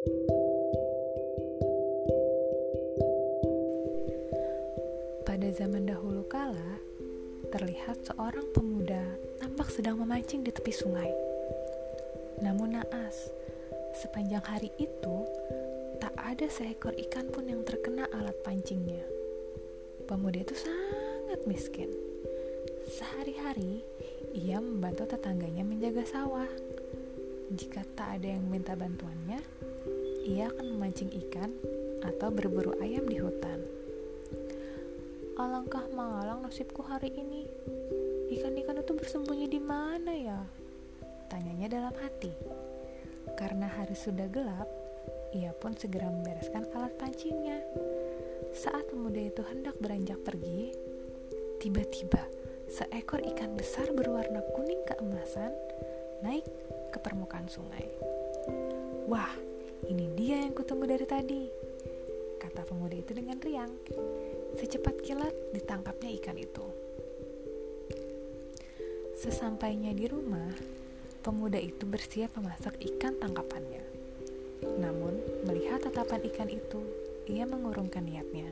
Pada zaman dahulu kala, terlihat seorang pemuda tampak sedang memancing di tepi sungai. Namun naas, sepanjang hari itu tak ada seekor ikan pun yang terkena alat pancingnya. Pemuda itu sangat miskin. Sehari-hari ia membantu tetangganya menjaga sawah. Jika tak ada yang minta bantuannya, ia akan memancing ikan atau berburu ayam di hutan. Alangkah malang nasibku hari ini. Ikan-ikan itu bersembunyi di mana ya? Tanyanya dalam hati. Karena hari sudah gelap, ia pun segera membereskan alat pancingnya. Saat pemuda itu hendak beranjak pergi, tiba-tiba seekor ikan besar berwarna kuning keemasan naik ke permukaan sungai. Wah, ini dia yang kutunggu dari tadi, kata pemuda itu dengan riang. Secepat kilat ditangkapnya ikan itu. Sesampainya di rumah, pemuda itu bersiap memasak ikan tangkapannya. Namun, melihat tatapan ikan itu, ia mengurungkan niatnya.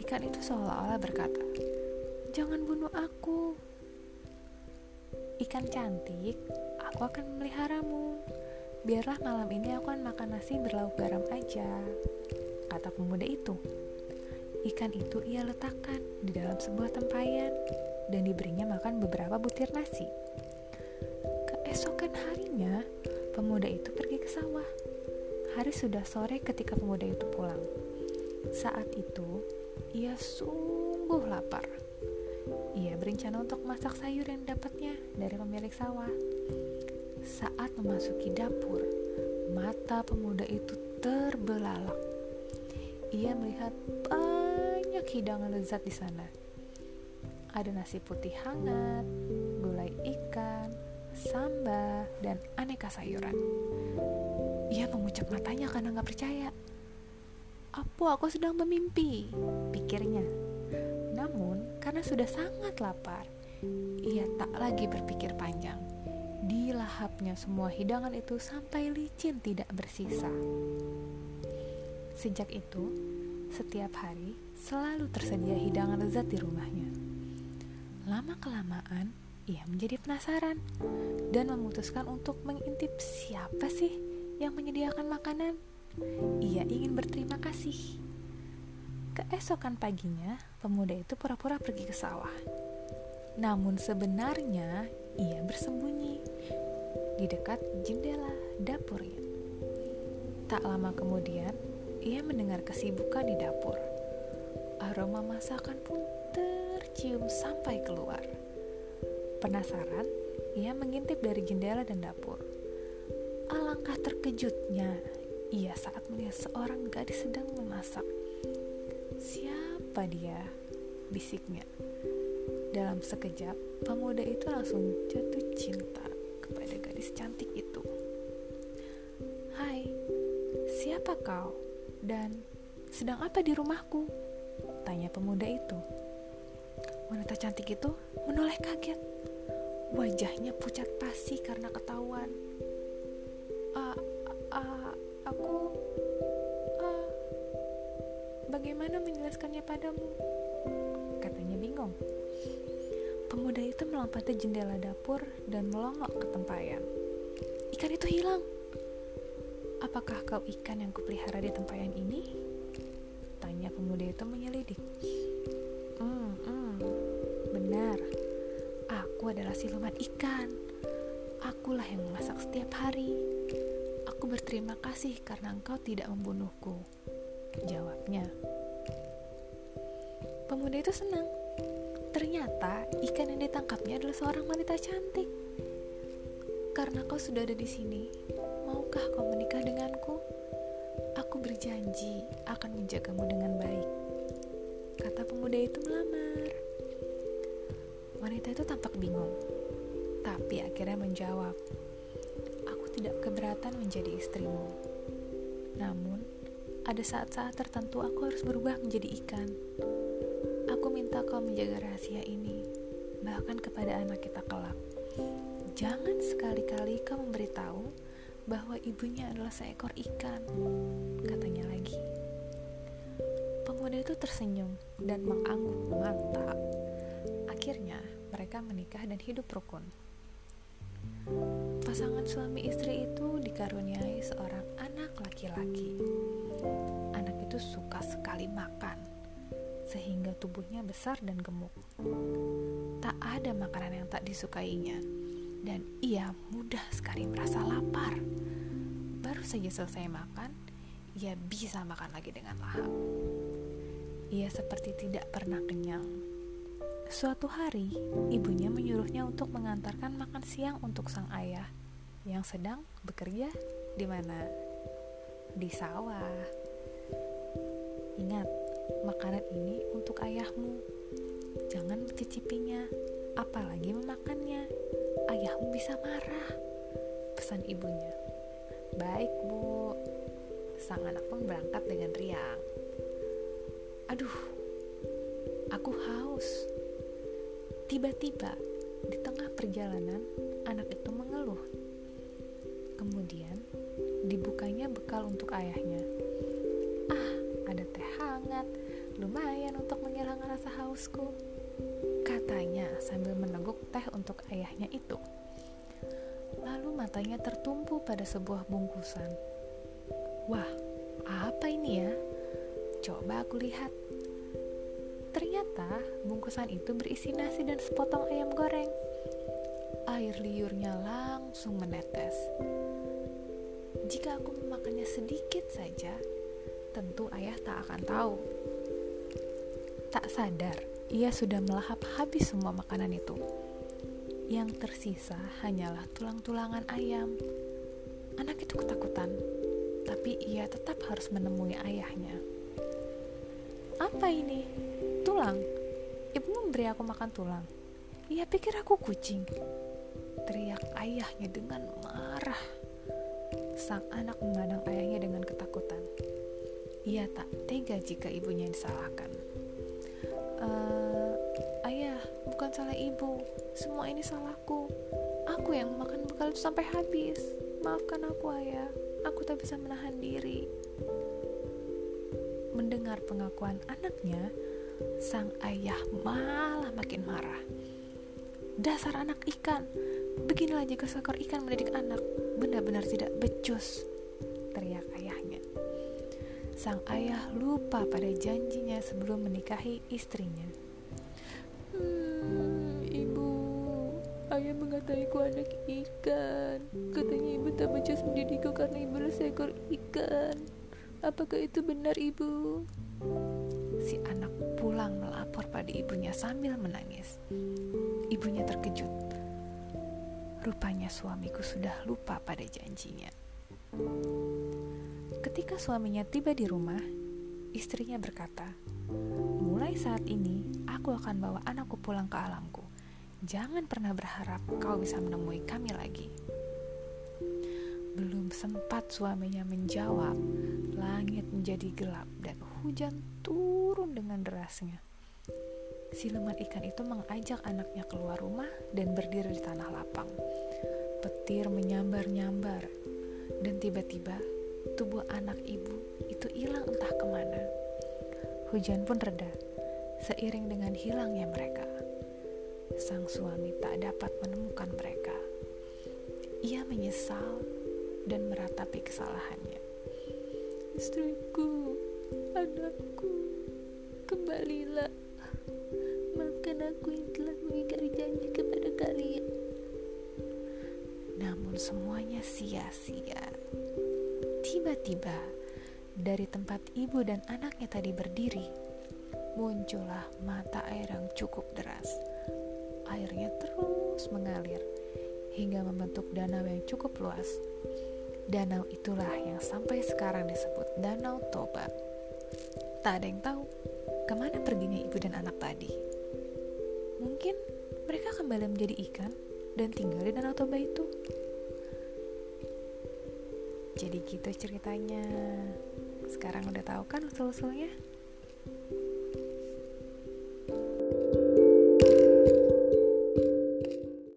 Ikan itu seolah-olah berkata, "Jangan bunuh aku. Ikan cantik, aku akan memeliharamu. Biarlah malam ini aku akan makan nasi berlauk garam aja." Kata pemuda itu. Ikan itu ia letakkan di dalam sebuah tempayan dan diberinya makan beberapa butir nasi. Keesokan harinya, pemuda itu pergi ke sawah. Hari sudah sore ketika pemuda itu pulang. Saat itu, ia sungguh lapar. Ia berencana untuk masak sayur yang dapatnya dari pemilik sawah. Saat memasuki dapur, mata pemuda itu terbelalak. Ia melihat banyak hidangan lezat di sana. Ada nasi putih hangat, gulai ikan, sambal, dan aneka sayuran. Ia mengucap matanya karena nggak percaya. Apa aku sedang bermimpi? Pikirnya. Namun, karena sudah sangat lapar, ia tak lagi berpikir panjang. Dilahapnya semua hidangan itu sampai licin tidak bersisa. Sejak itu, setiap hari selalu tersedia hidangan lezat di rumahnya. Lama-kelamaan, ia menjadi penasaran dan memutuskan untuk mengintip siapa sih yang menyediakan makanan. Ia ingin berterima kasih. Keesokan paginya, pemuda itu pura-pura pergi ke sawah. Namun sebenarnya ia bersembunyi di dekat jendela dapurnya. Tak lama kemudian, ia mendengar kesibukan di dapur aroma masakan pun tercium sampai keluar. Penasaran, ia mengintip dari jendela dan dapur. Alangkah terkejutnya ia saat melihat seorang gadis sedang memasak. Siapa dia? bisiknya. Dalam sekejap, pemuda itu langsung jatuh cinta kepada gadis cantik itu. Hai, siapa kau? Dan sedang apa di rumahku? Tanya pemuda itu. Wanita cantik itu menoleh kaget. Wajahnya pucat pasi karena ketahuan. Uh, aku bagaimana menjelaskannya padamu? Katanya bingung. Pemuda itu melompati jendela dapur dan melongok ke tempayan. Ikan itu hilang. Apakah kau ikan yang kupelihara di tempayan ini? Tanya pemuda itu menyelidik. Hmm, hmm, benar. Aku adalah siluman ikan. Akulah yang memasak setiap hari. Aku berterima kasih karena engkau tidak membunuhku. Jawabnya. Pemuda itu senang. Ternyata ikan yang ditangkapnya adalah seorang wanita cantik. Karena kau sudah ada di sini, maukah kau menikah denganku? Aku berjanji akan menjagamu dengan baik. Kata pemuda itu melamar. Wanita itu tampak bingung, tapi akhirnya menjawab, "Aku tidak keberatan menjadi istrimu. Namun, ada saat-saat tertentu aku harus berubah menjadi ikan. Minta kau menjaga rahasia ini, bahkan kepada anak kita kelak. Jangan sekali-kali kau memberitahu bahwa ibunya adalah seekor ikan, katanya lagi. Pemuda itu tersenyum dan mengangguk mantap. Akhirnya, mereka menikah dan hidup rukun. Pasangan suami istri itu dikaruniai seorang anak laki-laki. Anak itu suka sekali makan, sehingga tubuhnya besar dan gemuk. Tak ada makanan yang tak disukainya, dan ia mudah sekali merasa lapar. Baru saja selesai makan, ia bisa makan lagi dengan lahap. Ia seperti tidak pernah kenyang Suatu hari, ibunya menyuruhnya untuk mengantarkan makan siang untuk sang ayah yang sedang bekerja di mana? Di sawah. Ingat, makanan ini untuk ayahmu. Jangan mencicipinya, apalagi memakannya. Ayahmu bisa marah. Pesan ibunya. Baik, Bu. Sang anak pun berangkat dengan riang. Aduh, aku haus Tiba-tiba, di tengah perjalanan, anak itu mengeluh. Kemudian, dibukanya bekal untuk ayahnya. Ah, ada teh hangat, lumayan untuk menghilangkan rasa hausku. Katanya sambil meneguk teh untuk ayahnya itu. Lalu matanya tertumpu pada sebuah bungkusan. Wah, apa ini ya? Coba aku lihat. Ternyata bungkusan itu berisi nasi dan sepotong ayam goreng. Air liurnya langsung menetes. Jika aku memakannya sedikit saja, tentu ayah tak akan tahu. Tak sadar, ia sudah melahap habis semua makanan itu. Yang tersisa hanyalah tulang-tulangan ayam. Anak itu ketakutan, tapi ia tetap harus menemui ayahnya. Apa ini? Tulang? Ibu memberi aku makan tulang. Ia pikir aku kucing. Teriak ayahnya dengan marah. Sang anak memandang ayahnya dengan ketakutan. Ia tak tega jika ibunya disalahkan. Uh, ayah, bukan salah ibu. Semua ini salahku. Aku yang memakan bekal itu sampai habis. Maafkan aku, ayah. Aku tak bisa menahan diri. Mendengar pengakuan anaknya, sang ayah malah makin marah. Dasar anak ikan, beginilah jika seekor ikan mendidik anak, benar-benar tidak becus, teriak. Sang ayah lupa pada janjinya sebelum menikahi istrinya. Hmm, ibu, ayah mengatakan anak ikan. Katanya ibu tak becus mendidikku karena ibu seekor ikan. Apakah itu benar ibu? Si anak pulang melapor pada ibunya sambil menangis. Ibunya terkejut. Rupanya suamiku sudah lupa pada janjinya. Ketika suaminya tiba di rumah, istrinya berkata, "Mulai saat ini, aku akan bawa anakku pulang ke alamku. Jangan pernah berharap kau bisa menemui kami lagi." Belum sempat suaminya menjawab, langit menjadi gelap dan hujan turun dengan derasnya. Siluman ikan itu mengajak anaknya keluar rumah dan berdiri di tanah lapang. Petir menyambar-nyambar, dan tiba-tiba tubuh anak ibu itu hilang entah ke mana. Hujan pun reda, seiring dengan hilangnya mereka. Sang suami tak dapat menemukan mereka. Ia menyesal dan meratapi kesalahannya. Istriku, anakku, kembalilah. Maafkan aku yang telah mengingkari janji kepada kalian. Namun semuanya sia-sia. Tiba-tiba, dari tempat ibu dan anaknya tadi berdiri, muncullah mata air yang cukup deras. Airnya terus mengalir hingga membentuk danau yang cukup luas. Danau itulah yang sampai sekarang disebut Danau Toba. Tak ada yang tahu ke mana perginya ibu dan anak tadi. Mungkin mereka kembali menjadi ikan dan tinggal di Danau Toba itu. Jadi gitu ceritanya. Sekarang udah tahu kan usul-usulnya?